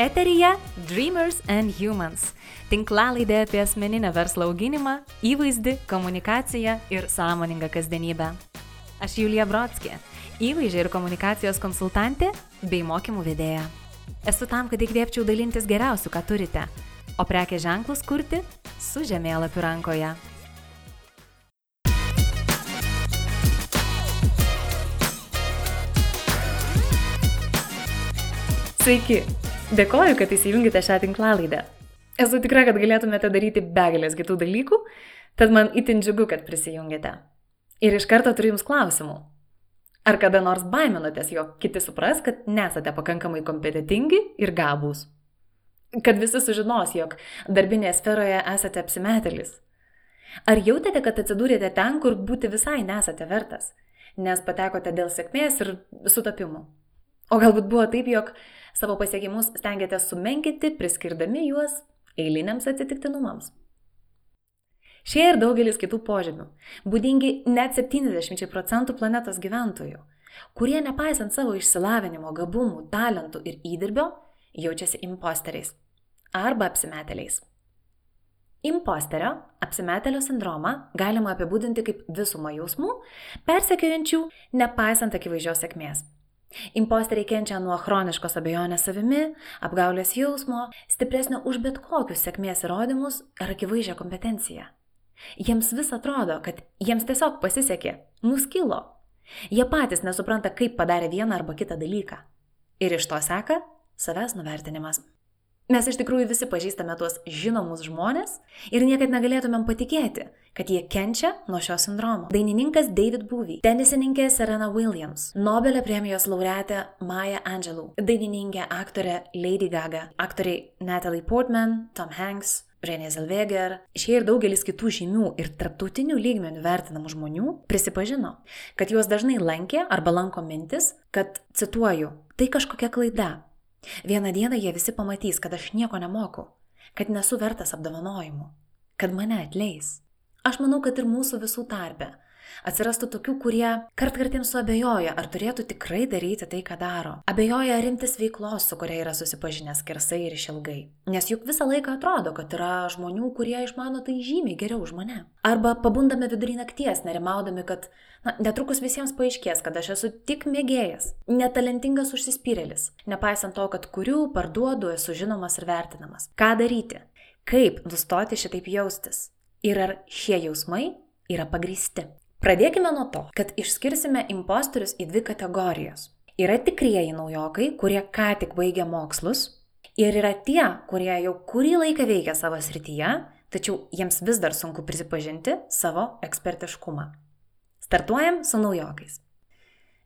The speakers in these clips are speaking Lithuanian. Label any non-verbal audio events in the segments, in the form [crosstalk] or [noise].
Eterija Dreamers and Humans - tinklalaidė apie asmeninę verslo auginimą, įvaizdį, komunikaciją ir sąmoningą kasdienybę. Aš Julija Brodskė, įvaizdžio ir komunikacijos konsultantė bei mokymų vedėja. Esu tam, kad įkvėpčiau dalintis geriausiu, ką turite, o prekės ženklus kurti su žemėlapiu rankoje. Sveiki! Dėkoju, kad įsijungite šią tinklalaidę. Esu tikra, kad galėtumėte daryti begalės kitų dalykų, tad man itin džiugu, kad prisijungėte. Ir iš karto turiu Jums klausimų. Ar kada nors baiminotės, jog kiti supras, kad nesate pakankamai kompetitingi ir gabūs? Kad visi sužinos, jog darbinėje sferoje esate apsimetelis? Ar jautėte, kad atsidūrėte ten, kur būti visai nesate vertas, nes patekote dėl sėkmės ir sutapimų? O galbūt buvo taip, jog savo pasiekimus stengiatės sumenkinti, priskirdami juos eiliniams atsitiktinumams. Šie ir daugelis kitų požymių, būdingi net 70 procentų planetos gyventojų, kurie nepaisant savo išsilavinimo, gabumų, talentų ir įdirbio, jaučiasi imposteriais arba apsimetėliais. Imposterio, apsimetelio sindromą galima apibūdinti kaip visumą jausmų, persekiojančių nepaisant akivaizdžios sėkmės. Imposteriai kenčia nuo chroniškos abejonės savimi, apgaulės jausmo, stipresnio už bet kokius sėkmės įrodymus ar akivaizdžią kompetenciją. Jiems vis atrodo, kad jiems tiesiog pasisekė, nuskilo. Jie patys nesupranta, kaip padarė vieną arba kitą dalyką. Ir iš to seka savęs nuvertinimas. Mes iš tikrųjų visi pažįstame tuos žinomus žmonės ir niekad negalėtumėm patikėti, kad jie kenčia nuo šio sindromo. Dainininkas David Bowie, tenisininkė Serena Williams, Nobelio premijos laureatė Maya Angelou, dainininkė aktorė Lady Gaga, aktoriai Natalie Portman, Tom Hanks, Renė Zellweger, šie ir daugelis kitų žymių ir tarptautinių lygmenių vertinamų žmonių prisipažino, kad juos dažnai lankė arba lanko mintis, kad, cituoju, tai kažkokia klaida, Vieną dieną jie visi pamatys, kad aš nieko nemoku, kad nesu vertas apdovanojimų, kad mane atleis. Aš manau, kad ir mūsų visų tarpe atsirastų tokių, kurie kartkartėms suabejoja, ar turėtų tikrai daryti tai, ką daro. Abejoja rimtis veiklos, su kuria yra susipažinęs skersai ir išilgai. Nes juk visą laiką atrodo, kad yra žmonių, kurie išmano tai žymiai geriau už mane. Arba pabundame vidury nakties, nerimaudami, kad na, netrukus visiems paaiškės, kad aš esu tik mėgėjas, netalentingas užsispyrėlis, nepaisant to, kad kuriu, parduodu, esu žinomas ir vertinamas. Ką daryti? Kaip nustoti šitaip jaustis? Ir ar šie jausmai yra pagristi? Pradėkime nuo to, kad išskirsime impostorius į dvi kategorijas. Yra tikrieji naujokai, kurie ką tik baigė mokslus, ir yra tie, kurie jau kurį laiką veikia savo srityje, tačiau jiems vis dar sunku prisipažinti savo ekspertiškumą. Startuojam su naujokais.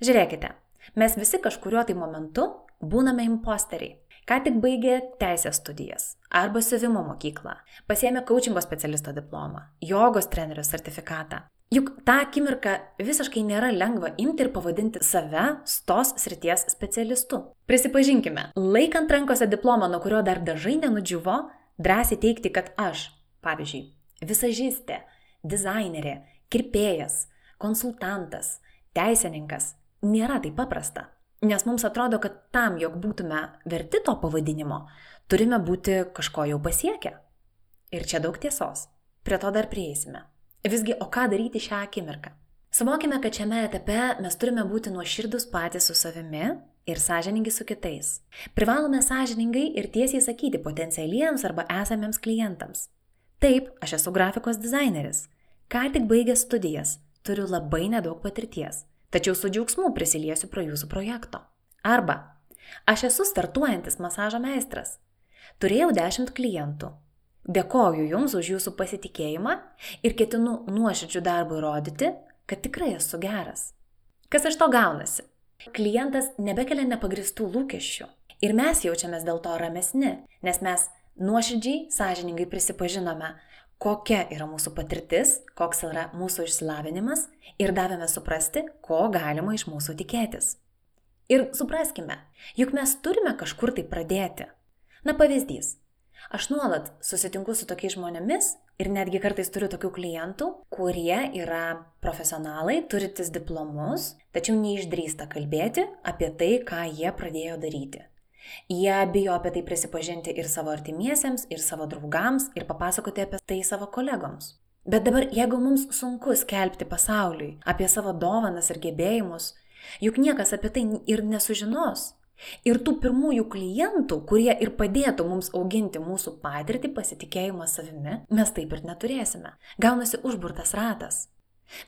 Žiūrėkite, mes visi kažkuriuo tai momentu būname imposteriai. Ką tik baigė teisės studijas arba siuvimo mokyklą, pasėmė coachingo specialisto diplomą, jogos trenerio sertifikatą, Juk tą akimirką visiškai nėra lengva imti ir pavadinti save tos srities specialistu. Prisipažinkime, laikant rankose diplomą, nuo kurio dar dažai nenudžiuvo, drąsiai teikti, kad aš, pavyzdžiui, visažistė, dizainerė, kirpėjas, konsultantas, teisininkas, nėra taip paprasta. Nes mums atrodo, kad tam, jog būtume verti to pavadinimo, turime būti kažko jau pasiekę. Ir čia daug tiesos. Prie to dar prieisime. Visgi, o ką daryti šią akimirką? Suvokime, kad šiame etape mes turime būti nuoširdus patys su savimi ir sąžiningi su kitais. Privalome sąžiningai ir tiesiai sakyti potencialiems arba esamiems klientams. Taip, aš esu grafikos dizaineris. Ką tik baigęs studijas, turiu labai nedaug patirties, tačiau su džiaugsmu prisiliesiu prie jūsų projekto. Arba, aš esu startuojantis masažo meistras. Turėjau 10 klientų, Dėkoju Jums už Jūsų pasitikėjimą ir ketinu nuoširdžių darbų įrodyti, kad tikrai esu geras. Kas iš to gaunasi? Klientas nebekelia nepagristų lūkesčių ir mes jaučiamės dėl to ramesni, nes mes nuoširdžiai, sąžiningai prisipažinome, kokia yra mūsų patirtis, koks yra mūsų išsilavinimas ir davėme suprasti, ko galima iš mūsų tikėtis. Ir supraskime, juk mes turime kažkur tai pradėti. Na pavyzdys, Aš nuolat susitinku su tokiais žmonėmis ir netgi kartais turiu tokių klientų, kurie yra profesionalai, turintis diplomus, tačiau neišdrįsta kalbėti apie tai, ką jie pradėjo daryti. Jie bijo apie tai prisipažinti ir savo artimiesiems, ir savo draugams, ir papasakoti apie tai savo kolegoms. Bet dabar, jeigu mums sunku skelbti pasauliui apie savo dovanas ir gebėjimus, juk niekas apie tai ir nesužinos. Ir tų pirmųjų klientų, kurie ir padėtų mums auginti mūsų patirtį, pasitikėjimą savimi, mes taip ir neturėsime. Gaunasi užburtas ratas.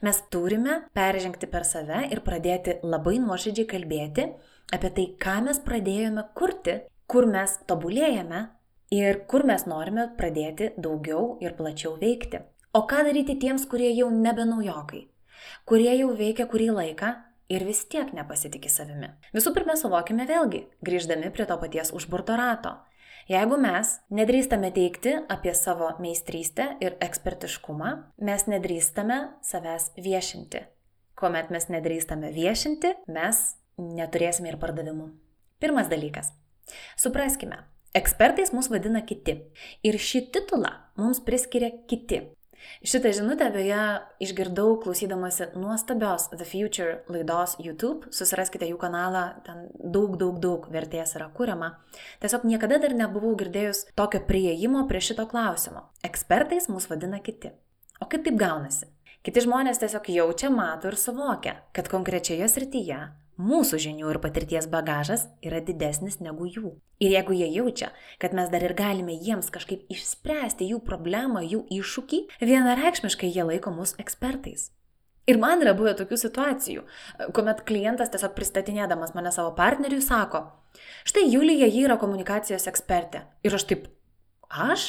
Mes turime peržengti per save ir pradėti labai nuoširdžiai kalbėti apie tai, ką mes pradėjome kurti, kur mes tobulėjame ir kur mes norime pradėti daugiau ir plačiau veikti. O ką daryti tiems, kurie jau nebe naujokai, kurie jau veikia kurį laiką ir vis tiek nepasitikė savimi. Visų pirma, suvokime vėlgi, grįždami prie to paties užburto rato. Jeigu mes nedrįstame teikti apie savo meistrystę ir ekspertiškumą, mes nedrįstame savęs viešinti. Kuomet mes nedrįstame viešinti, mes neturėsime ir pardavimų. Pirmas dalykas. Supraskime, ekspertais mus vadina kiti. Ir šį titulą mums priskiria kiti. Šitą žinutę beje išgirdau klausydamasi nuostabios The Future laidos YouTube. Susiraskite jų kanalą, ten daug, daug, daug vertės yra kuriama. Tiesiog niekada dar nebuvau girdėjus tokio prieimo prie šito klausimo. Ekspertais mus vadina kiti. O kaip taip gaunasi? Kiti žmonės tiesiog jaučia, mato ir suvokia, kad konkrečioje srityje mūsų žinių ir patirties bagažas yra didesnis negu jų. Ir jeigu jie jaučia, kad mes dar ir galime jiems kažkaip išspręsti jų problemą, jų iššūkį, vienareikšmiškai jie laiko mus ekspertais. Ir man yra buvę tokių situacijų, kuomet klientas tiesiog pristatinėdamas mane savo partneriui sako, štai Julija, ji yra komunikacijos ekspertė. Ir aš taip, aš?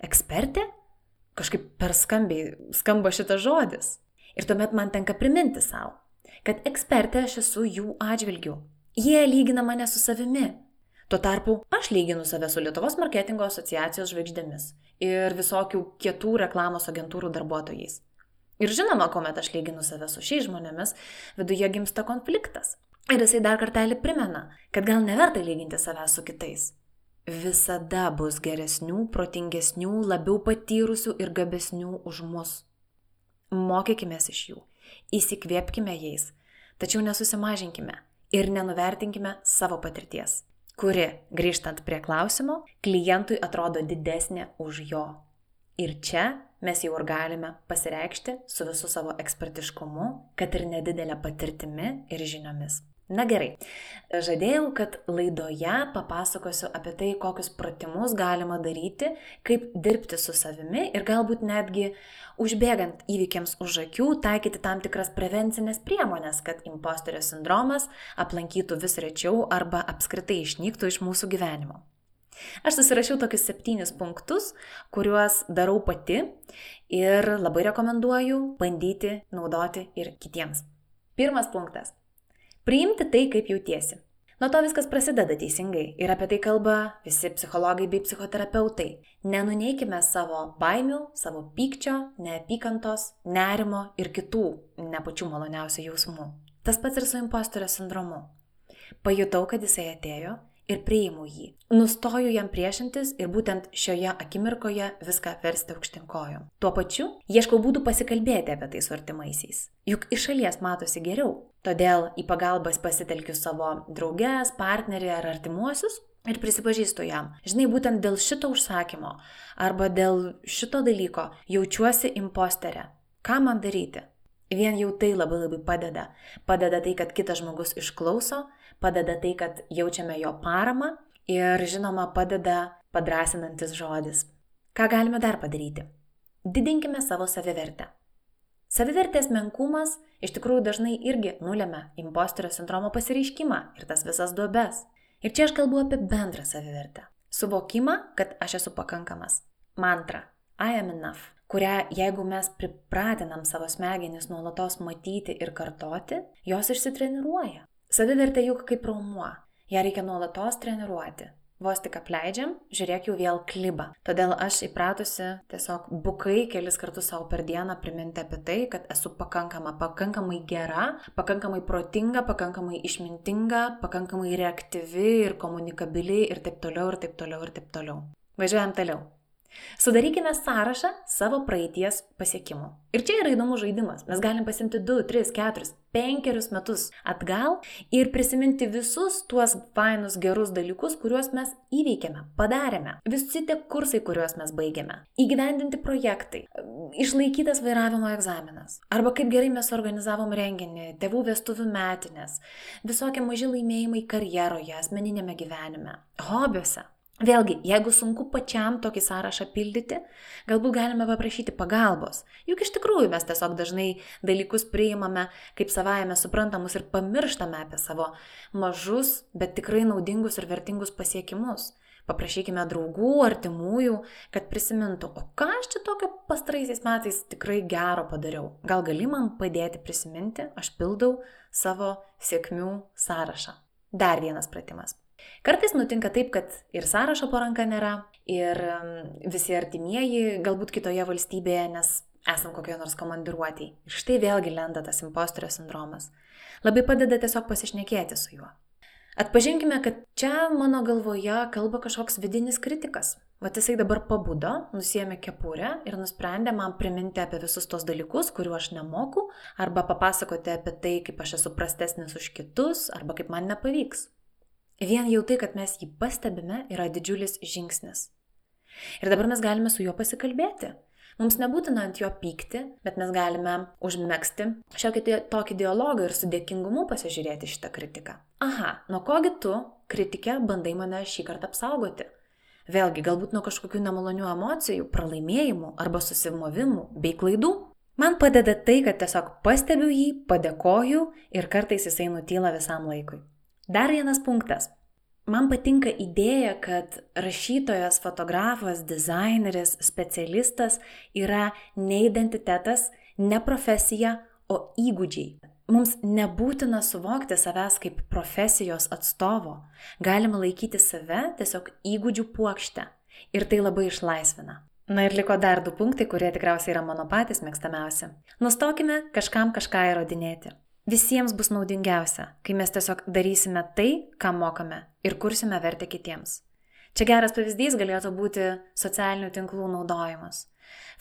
Ekspertė? Kažkaip per skambiai skamba šitas žodis. Ir tuomet man tenka priminti savo, kad ekspertė aš esu jų atžvilgių. Jie lygina mane su savimi. Tuo tarpu aš lyginu save su Lietuvos marketingo asociacijos žvaigždėmis ir visokių kietų reklamos agentūrų darbuotojais. Ir žinoma, kuomet aš lyginu save su šiais žmonėmis, viduje gimsta konfliktas. Ir jisai dar kartelį primena, kad gal neverta lyginti save su kitais. Visada bus geresnių, protingesnių, labiau patyrusių ir gabesnių už mus. Mokykime iš jų Įsikvėpkime jais, tačiau nesusimažinkime ir nenuvertinkime savo patirties, kuri, grįžtant prie klausimo, klientui atrodo didesnė už jo. Ir čia mes jau ir galime pasireikšti su visu savo ekspertiškumu, kad ir nedidelė patirtimi ir žiniomis. Na gerai, žadėjau, kad laidoje papasakosiu apie tai, kokius pratimus galima daryti, kaip dirbti su savimi ir galbūt netgi užbėgant įvykiams už akių taikyti tam tikras prevencinės priemonės, kad imposterio sindromas aplankytų vis rečiau arba apskritai išnyktų iš mūsų gyvenimo. Aš susirašiau tokius septynis punktus, kuriuos darau pati ir labai rekomenduoju bandyti naudoti ir kitiems. Pirmas punktas Priimti tai, kaip jautiesi. Nuo to viskas prasideda teisingai ir apie tai kalba visi psichologai bei psichoterapeutai. Nenuneikime savo baimių, savo pykčio, neapykantos, nerimo ir kitų ne pačių maloniausių jausmų. Tas pats ir su imposterio sindromu. Pajutau, kad jisai atėjo ir priimu jį. Nustoju jam priešintis ir būtent šioje akimirkoje viską versti aukštinkojom. Tuo pačiu ieškau būdų pasikalbėti apie tai su artimaisiais. Juk iš šalies matosi geriau. Todėl į pagalbas pasitelkiu savo draugės, partnerį ar artimuosius ir prisipažįstu jam. Žinai, būtent dėl šito užsakymo arba dėl šito dalyko jaučiuosi imposterė. Ką man daryti? Vien jau tai labai labai padeda. Padeda tai, kad kitas žmogus išklauso, padeda tai, kad jaučiame jo paramą ir žinoma padeda padrasinantis žodis. Ką galime dar padaryti? Didinkime savo savivertę. Savivertės menkumas iš tikrųjų dažnai irgi nulėmė imposterio sindromo pasireiškimą ir tas visas duobes. Ir čia aš kalbu apie bendrą savivertę. Suvokimą, kad aš esu pakankamas. Mantra. I am enough kurią jeigu mes pripratinam savo smegenis nuolatos matyti ir kartoti, jos išsitreniruoja. Savivertė juk kaip raumuo, ją reikia nuolatos treniruoti. Vos tik apleidžiam, žiūrėk jau vėl kliba. Todėl aš įpratusi tiesiog bukai kelis kartus savo per dieną priminti apie tai, kad esu pakankama, pakankamai gera, pakankamai protinga, pakankamai išmintinga, pakankamai reaktyvi ir komunikabili ir taip toliau, ir taip toliau, ir taip toliau. Važiuojam toliau. Sudarykime sąrašą savo praeities pasiekimų. Ir čia yra įdomus žaidimas. Mes galim pasimti 2, 3, 4, 5 metus atgal ir prisiminti visus tuos fainus gerus dalykus, kuriuos mes įveikėme, padarėme. Visi tie kursai, kuriuos mes baigėme. Įgyvendinti projektai, išlaikytas vairavimo egzaminas. Arba kaip gerai mes organizavom renginį, tėvų vestuvių metinės, visokie maži laimėjimai karjeroje, asmeninėme gyvenime, hobiuose. Vėlgi, jeigu sunku pačiam tokį sąrašą pildyti, galbūt galime paprašyti pagalbos. Juk iš tikrųjų mes tiesiog dažnai dalykus priimame kaip savaime suprantamus ir pamirštame apie savo mažus, bet tikrai naudingus ir vertingus pasiekimus. Paprašykime draugų, artimųjų, kad prisimintų, o ką aš čia tokio pastaraisiais metais tikrai gero padariau. Gal gali man padėti prisiminti, aš pildau savo sėkmių sąrašą. Dar vienas pratimas. Kartais nutinka taip, kad ir sąrašo po ranka nėra, ir visi artimieji galbūt kitoje valstybėje, nes esam kokioje nors komandiruotėje. Ir štai vėlgi lenda tas imposterio sindromas. Labai padeda tiesiog pasišnekėti su juo. Atpažinkime, kad čia mano galvoje kalba kažkoks vidinis kritikas. Vat jisai dabar pabudo, nusėmė kepurę ir nusprendė man priminti apie visus tos dalykus, kuriuo aš nemoku, arba papasakoti apie tai, kaip aš esu prastesnis už kitus, arba kaip man nepavyks. Vien jau tai, kad mes jį pastebime, yra didžiulis žingsnis. Ir dabar mes galime su juo pasikalbėti. Mums nebūtina ant jo pykti, bet mes galime užmėgsti šiokį tokį dialogą ir su dėkingumu pasižiūrėti šitą kritiką. Aha, nuo kogi tu, kritikė, bandai mane šį kartą apsaugoti? Vėlgi, galbūt nuo kažkokių nemalonių emocijų, pralaimėjimų arba susimovimų bei klaidų. Man padeda tai, kad tiesiog pastebiu jį, padėkoju ir kartais jisai nutyla visam laikui. Dar vienas punktas. Man patinka idėja, kad rašytojas, fotografas, dizaineris, specialistas yra ne identitetas, ne profesija, o įgūdžiai. Mums nebūtina suvokti savęs kaip profesijos atstovo. Galima laikyti save tiesiog įgūdžių puokštę. Ir tai labai išlaisvina. Na ir liko dar du punktai, kurie tikriausiai yra mano patys mėgstamiausi. Nustokime kažkam kažką įrodinėti visiems bus naudingiausia, kai mes tiesiog darysime tai, ką mokame ir kursime vertę kitiems. Čia geras pavyzdys galėtų būti socialinių tinklų naudojimas.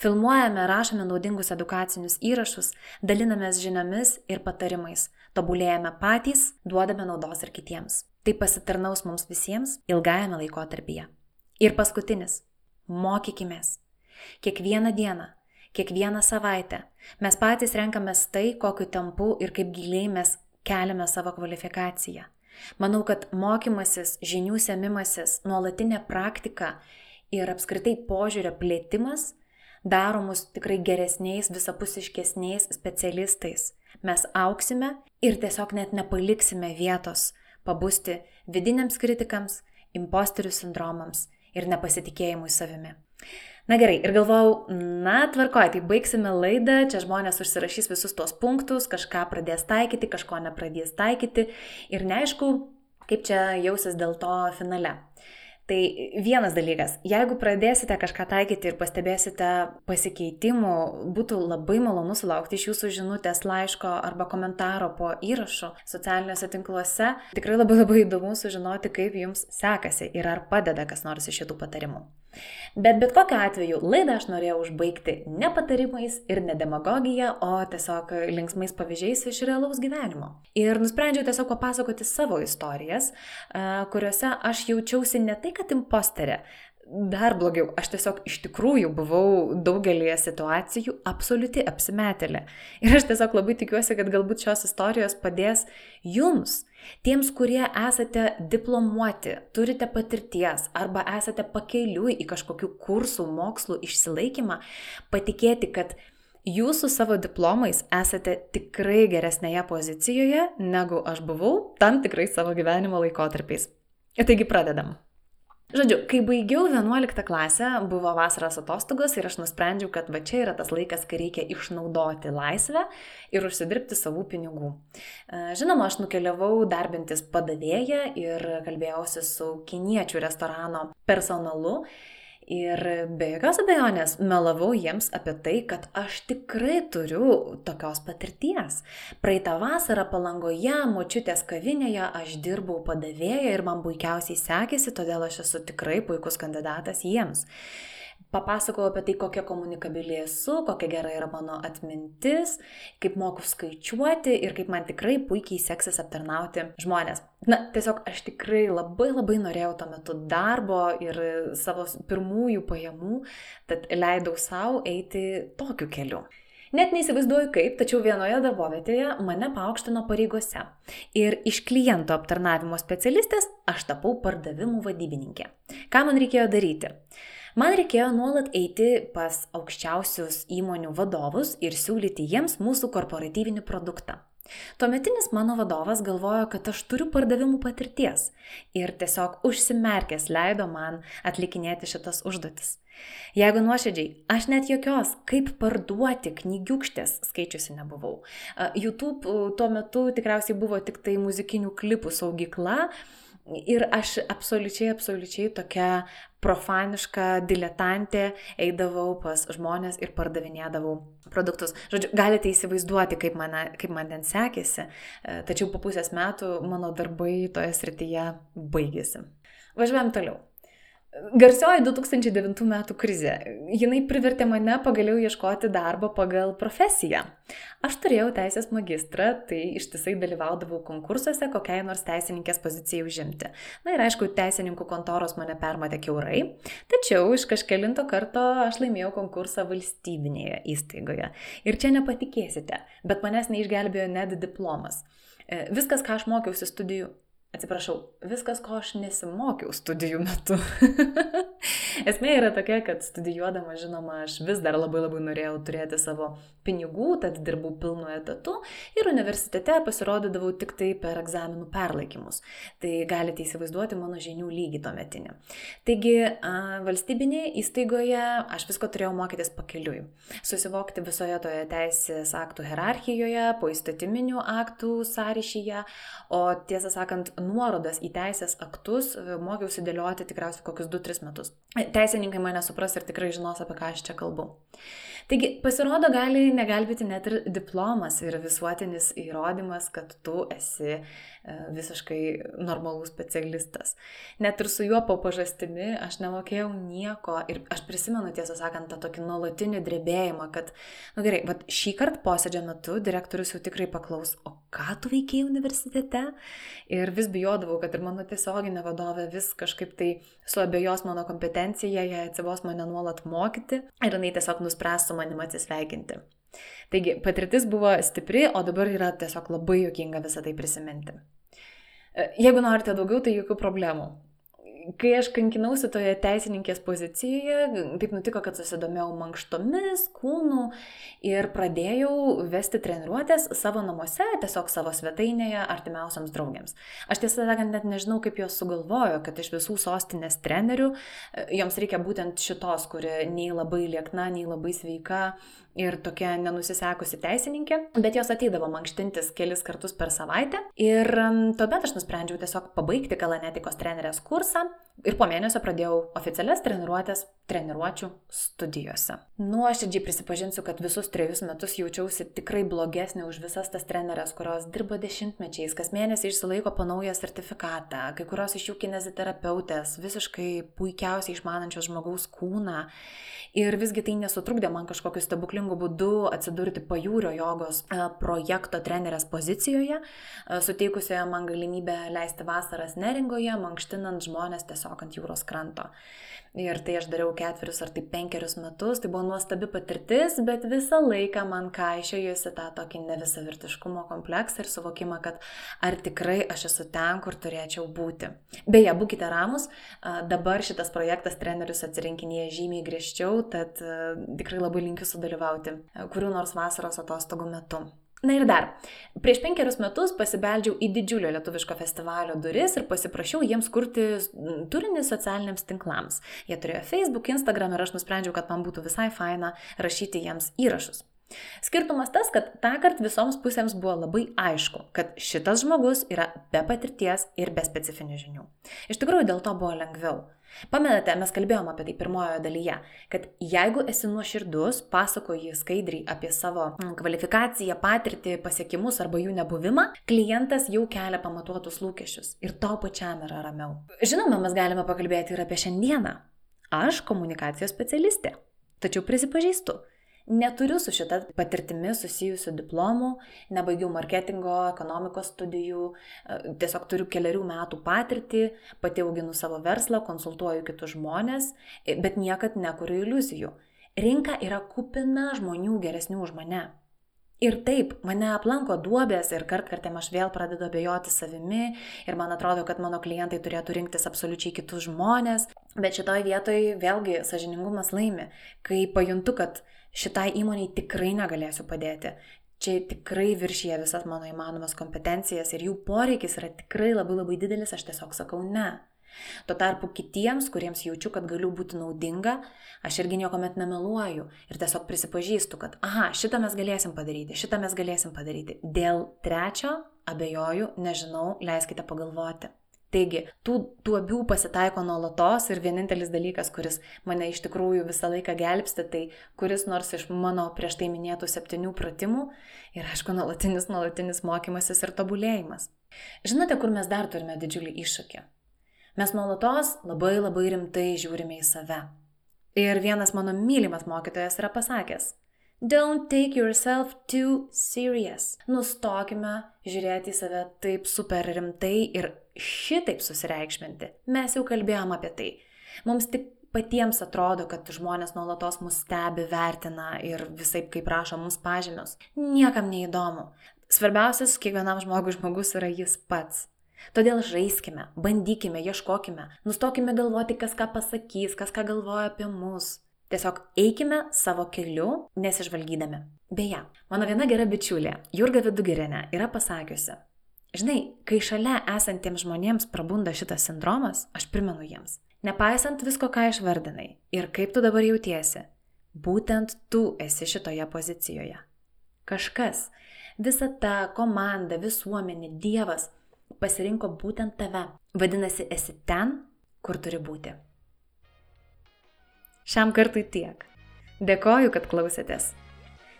Filmuojame, rašome naudingus edukacinius įrašus, dalinamės žiniomis ir patarimais, tobulėjame patys, duodame naudos ir kitiems. Tai pasitarnaus mums visiems ilgajame laikotarpyje. Ir paskutinis - mokykimės. Kiekvieną dieną kiekvieną savaitę. Mes patys renkamės tai, kokiu tempu ir kaip giliai mes keliame savo kvalifikaciją. Manau, kad mokymasis, žinių semimasis, nuolatinė praktika ir apskritai požiūrio plėtimas daro mus tikrai geresniais, visapusiškesniais specialistais. Mes auksime ir tiesiog net nepaliksime vietos pabusti vidiniams kritikams, imposterių sindromams ir nepasitikėjimui savimi. Na gerai, ir galvojau, na tvarkoju, tai baigsime laidą, čia žmonės užsirašys visus tuos punktus, kažką pradės taikyti, kažko nepradės taikyti ir neaišku, kaip čia jausis dėl to finale. Tai vienas dalykas, jeigu pradėsite kažką taikyti ir pastebėsite pasikeitimų, būtų labai malonu sulaukti iš jūsų žinutės, laiško arba komentaro po įrašu socialiniuose tinkluose. Tikrai labai labai įdomu sužinoti, kaip jums sekasi ir ar padeda kas nors iš šitų patarimų. Bet bet kokiu atveju laidą aš norėjau užbaigti ne patarimais ir ne demagogija, o tiesiog linksmais pavyzdžiais iš realaus gyvenimo. Ir nusprendžiau tiesiog papasakoti savo istorijas, kuriuose aš jaučiausi ne tai, kad imposterė, Dar blogiau, aš tiesiog iš tikrųjų buvau daugelį situacijų absoliuti apsimetelė. Ir aš tiesiog labai tikiuosi, kad galbūt šios istorijos padės jums, tiems, kurie esate diplomuoti, turite patirties arba esate pakeiliui į kažkokių kursų, mokslų išsilaikymą, patikėti, kad jūs su savo diplomais esate tikrai geresnėje pozicijoje, negu aš buvau tam tikrai savo gyvenimo laikotarpiais. Taigi pradedam. Žodžiu, kai baigiau 11 klasę, buvo vasaros atostogos ir aš nusprendžiau, kad va čia yra tas laikas, kai reikia išnaudoti laisvę ir užsidirbti savų pinigų. E, žinoma, aš nukeliavau darbintis padavėją ir kalbėjausi su kiniečių restorano personalu Ir be jokios abejonės melavau jiems apie tai, kad aš tikrai turiu tokios patirties. Praeitą vasarą palangoje, močiutės kavinėje aš dirbau padavėję ir man puikiausiai sekėsi, todėl aš esu tikrai puikus kandidatas jiems. Papasakojau apie tai, kokia komunikabili esu, kokia gera yra mano atmintis, kaip moku skaičiuoti ir kaip man tikrai puikiai seksis aptarnauti žmonės. Na, tiesiog aš tikrai labai labai norėjau tuo metu darbo ir savo pirmųjų pajamų, tad leidau savo eiti tokiu keliu. Net neįsivaizduoju kaip, tačiau vienoje darbovietėje mane paaukštino pareigose. Ir iš kliento aptarnavimo specialistės aš tapau pardavimų vadybininkė. Ką man reikėjo daryti? Man reikėjo nuolat eiti pas aukščiausius įmonių vadovus ir siūlyti jiems mūsų korporatyvinį produktą. Tuometinis mano vadovas galvojo, kad aš turiu pardavimų patirties ir tiesiog užsimerkęs leido man atlikinėti šitas užduotis. Jeigu nuoširdžiai, aš net jokios, kaip parduoti knygiukštės skaičiusi nebuvau. YouTube tuo metu tikriausiai buvo tik tai muzikinių klipų saugykla, Ir aš absoliučiai, absoliučiai tokia profaniška diletantė eidavau pas žmonės ir pardavinėdavau produktus. Žodžiu, galite įsivaizduoti, kaip, mane, kaip man ten sekėsi, e, tačiau po pusės metų mano darbai toje srityje baigėsi. Važiuojam toliau. Garsioji 2009 metų krizė. Jinai privertė mane pagaliau ieškoti darbo pagal profesiją. Aš turėjau teisės magistrą, tai ištisai dalyvaudavau konkursuose kokiai nors teisininkės pozicijai užimti. Na ir aišku, teisininkų kontoros mane permatė keurai, tačiau iš kažkelinto karto aš laimėjau konkursą valstybinėje įstaigoje. Ir čia nepatikėsite, bet manęs neišgelbėjo net diplomas. E, viskas, ką aš mokiausi studijų Atsiprašau, viskas, ko aš nesimokiau studijų metu. [laughs] Esmė yra tokia, kad studijuodama, žinoma, aš vis dar labai labai norėjau turėti savo pinigų, tad dirbau pilnu etatu ir universitete pasirodydavau tik tai per egzaminų perlaikymus. Tai galite įsivaizduoti mano žinių lygį tuo metinį. Taigi, valstybinėje įstaigoje aš visko turėjau mokytis pakeliui. Susivokti visoje toje teisės aktų hierarchijoje, po įstatyminių aktų sąryšyje, o tiesą sakant, nuorodas į teisės aktus e, mokiausi dėlioti tikriausiai kokius 2-3 metus. Teisininkai mane supras ir tikrai žinos, apie ką aš čia kalbu. Taigi, pasirodo, gali negelbėti net ir diplomas ir visuotinis įrodymas, kad tu esi E, visiškai normalus specialistas. Net ir su juo po pažastimi aš nemokėjau nieko ir aš prisimenu tiesą sakant tą tokį nuolatinį drebėjimą, kad, na nu gerai, bet šį kartą posėdžio metu direktorius jau tikrai paklaus, o ką tu veikiai universitete? Ir vis bijodavau, kad ir mano tiesioginė vadovė vis kažkaip tai suabejos mano kompetencija, jie atsivos mane nuolat mokyti ir jinai tiesiog nuspręs su manim atsisveikinti. Taigi patirtis buvo stipri, o dabar yra tiesiog labai jokinga visą tai prisiminti. E, jeigu norite daugiau, tai jokių problemų kai aš kankinausi toje teisininkės pozicijoje, taip nutiko, kad susidomėjau mankštomis, kūnų ir pradėjau vesti treniruotės savo namuose, tiesiog savo svetainėje artimiausiams draugėms. Aš tiesą sakant, net nežinau, kaip jos sugalvojo, kad iš visų sostinės trenerių e, joms reikia būtent šitos, kuri nei labai liekna, nei labai sveika ir tokia nenusisekusi teisininkė, bet jos ateidavo mankštintis kelis kartus per savaitę. Ir tuomet aš nusprendžiau tiesiog pabaigti kalanetikos trenerės kursą Ir po mėnesio pradėjau oficialias treniruotės treniruočių studijose. Nuoširdžiai prisipažinsiu, kad visus trejus metus jaučiausi tikrai blogesnė už visas tas trenerės, kurios dirbo dešimtmečiais, kas mėnesį išsilaiko po naują sertifikatą, kai kurios iš jų kineziterapeutės, visiškai puikiausiai išmanančios žmogaus kūną. Ir visgi tai nesutrukdė man kažkokiu stebuklingu būdu atsidurti pajūrio jogos e, projekto trenerės pozicijoje, e, suteikusioje man galimybę leisti vasaras neringoje, mankštinant žmonės tiesiog ant jūros kranto. Ir tai aš dariau ketverius ar tai penkerius metus, tai buvo nuostabi patirtis, bet visą laiką man kaišiojusi tą tokį nevisavirtiškumo kompleksą ir suvokimą, kad ar tikrai aš esu ten, kur turėčiau būti. Beje, būkite ramus, dabar šitas projektas trenerius atsirinkinėja žymiai griežčiau, tad tikrai labai linkiu sudalyvauti kurių nors vasaros atostogų metu. Na ir dar, prieš penkerius metus pasibeldžiau į didžiulio lietuviško festivalio duris ir pasiprašiau jiems kurti turinį socialiniams tinklams. Jie turėjo Facebook, Instagram ir aš nusprendžiau, kad man būtų visai faina rašyti jiems įrašus. Skirtumas tas, kad tą kartą visoms pusėms buvo labai aišku, kad šitas žmogus yra be patirties ir be specifinių žinių. Iš tikrųjų, dėl to buvo lengviau. Pamenate, mes kalbėjome apie tai pirmojoje dalyje, kad jeigu esi nuoširdus, pasakoji skaidriai apie savo kvalifikaciją, patirtį, pasiekimus arba jų nebuvimą, klientas jau kelia pamatuotus lūkesčius ir to pačiam yra ramiau. Žinoma, mes galime pakalbėti ir apie šiandieną. Aš komunikacijos specialistė. Tačiau prisipažįstu, neturiu su šita patirtimi susijusių diplomų, nebaigiau marketingo, ekonomikos studijų, e, tiesiog turiu keliarių metų patirtį, pati auginu savo verslą, konsultuoju kitus žmonės, e, bet niekad nekuriu iliuzijų. Rinka yra kupina žmonių geresnių už mane. Ir taip, mane aplanko duobės ir kart kartėm aš vėl pradedu abejoti savimi ir man atrodo, kad mano klientai turėtų rinktis absoliučiai kitus žmonės, bet šitoj vietoj vėlgi sažiningumas laimi, kai pajuntu, kad šitai įmoniai tikrai negalėsiu padėti. Čia tikrai viršyje visas mano įmanomas kompetencijas ir jų poreikis yra tikrai labai labai didelis, aš tiesiog sakau ne. Tuo tarpu kitiems, kuriems jaučiu, kad galiu būti naudinga, aš irgi niekuomet nemeluoju ir tiesiog prisipažįstu, kad, aha, šitą mes galėsim padaryti, šitą mes galėsim padaryti. Dėl trečio abejoju, nežinau, leiskite pagalvoti. Taigi, tų duobių pasitaiko nuolatos ir vienintelis dalykas, kuris mane iš tikrųjų visą laiką gelbsti, tai kuris nors iš mano prieš tai minėtų septynių pratimų ir aišku, nuolatinis, nuolatinis mokymasis ir tobulėjimas. Žinote, kur mes dar turime didžiulį iššūkį? Mes nuolatos labai labai rimtai žiūrime į save. Ir vienas mano mylimas mokytojas yra pasakęs, Don't take yourself too serious. Nustokime žiūrėti į save taip super rimtai ir šitaip susireikšminti. Mes jau kalbėjom apie tai. Mums tik patiems atrodo, kad žmonės nuolatos mus stebi, vertina ir visai kaip prašo mums pažymius. Niekam neįdomu. Svarbiausias kiekvienam žmogui žmogus yra jis pats. Todėl žaiskime, bandykime, ieškokime, nustokime galvoti, kas ką pasakys, kas ką galvoja apie mus. Tiesiog eikime savo keliu, nesižvalgydami. Beje, mano viena gera bičiulė, Jurga Vidugerinė, yra pasakiusi, žinai, kai šalia esantiems žmonėms prabunda šitas sindromas, aš primenu jiems, nepaisant visko, ką išvardinai ir kaip tu dabar jautiesi, būtent tu esi šitoje pozicijoje. Kažkas, visa ta komanda, visuomenė, Dievas pasirinko būtent tave. Vadinasi, esi ten, kur turi būti. Šiam kartui tiek. Dėkoju, kad klausėtės.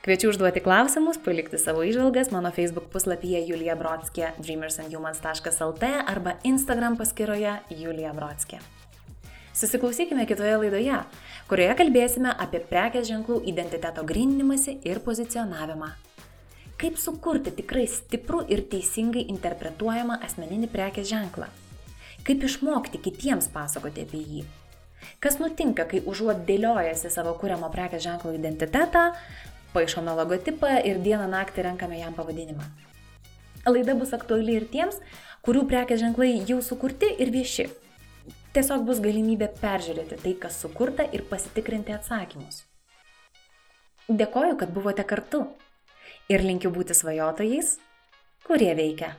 Kviečiu užduoti klausimus, palikti savo išvalgas mano Facebook puslapyje Julija Brodskė dreamersandhumans.lt arba Instagram paskyroje Julija Brodskė. Susiklausykime kitoje laidoje, kurioje kalbėsime apie prekės ženklų identiteto grinimąsi ir pozicionavimą. Kaip sukurti tikrai stiprų ir teisingai interpretuojamą asmeninį prekės ženklą? Kaip išmokti kitiems pasakoti apie jį? Kas nutinka, kai užuot dėliojasi savo kūriamo prekės ženklo identitetą, paaišome logotipą ir dieną naktį renkame jam pavadinimą? Laida bus aktuali ir tiems, kurių prekės ženklai jau sukurti ir vieši. Tiesiog bus galimybė peržiūrėti tai, kas sukurta ir pasitikrinti atsakymus. Dėkoju, kad buvote kartu ir linkiu būti svajotojais, kurie veikia.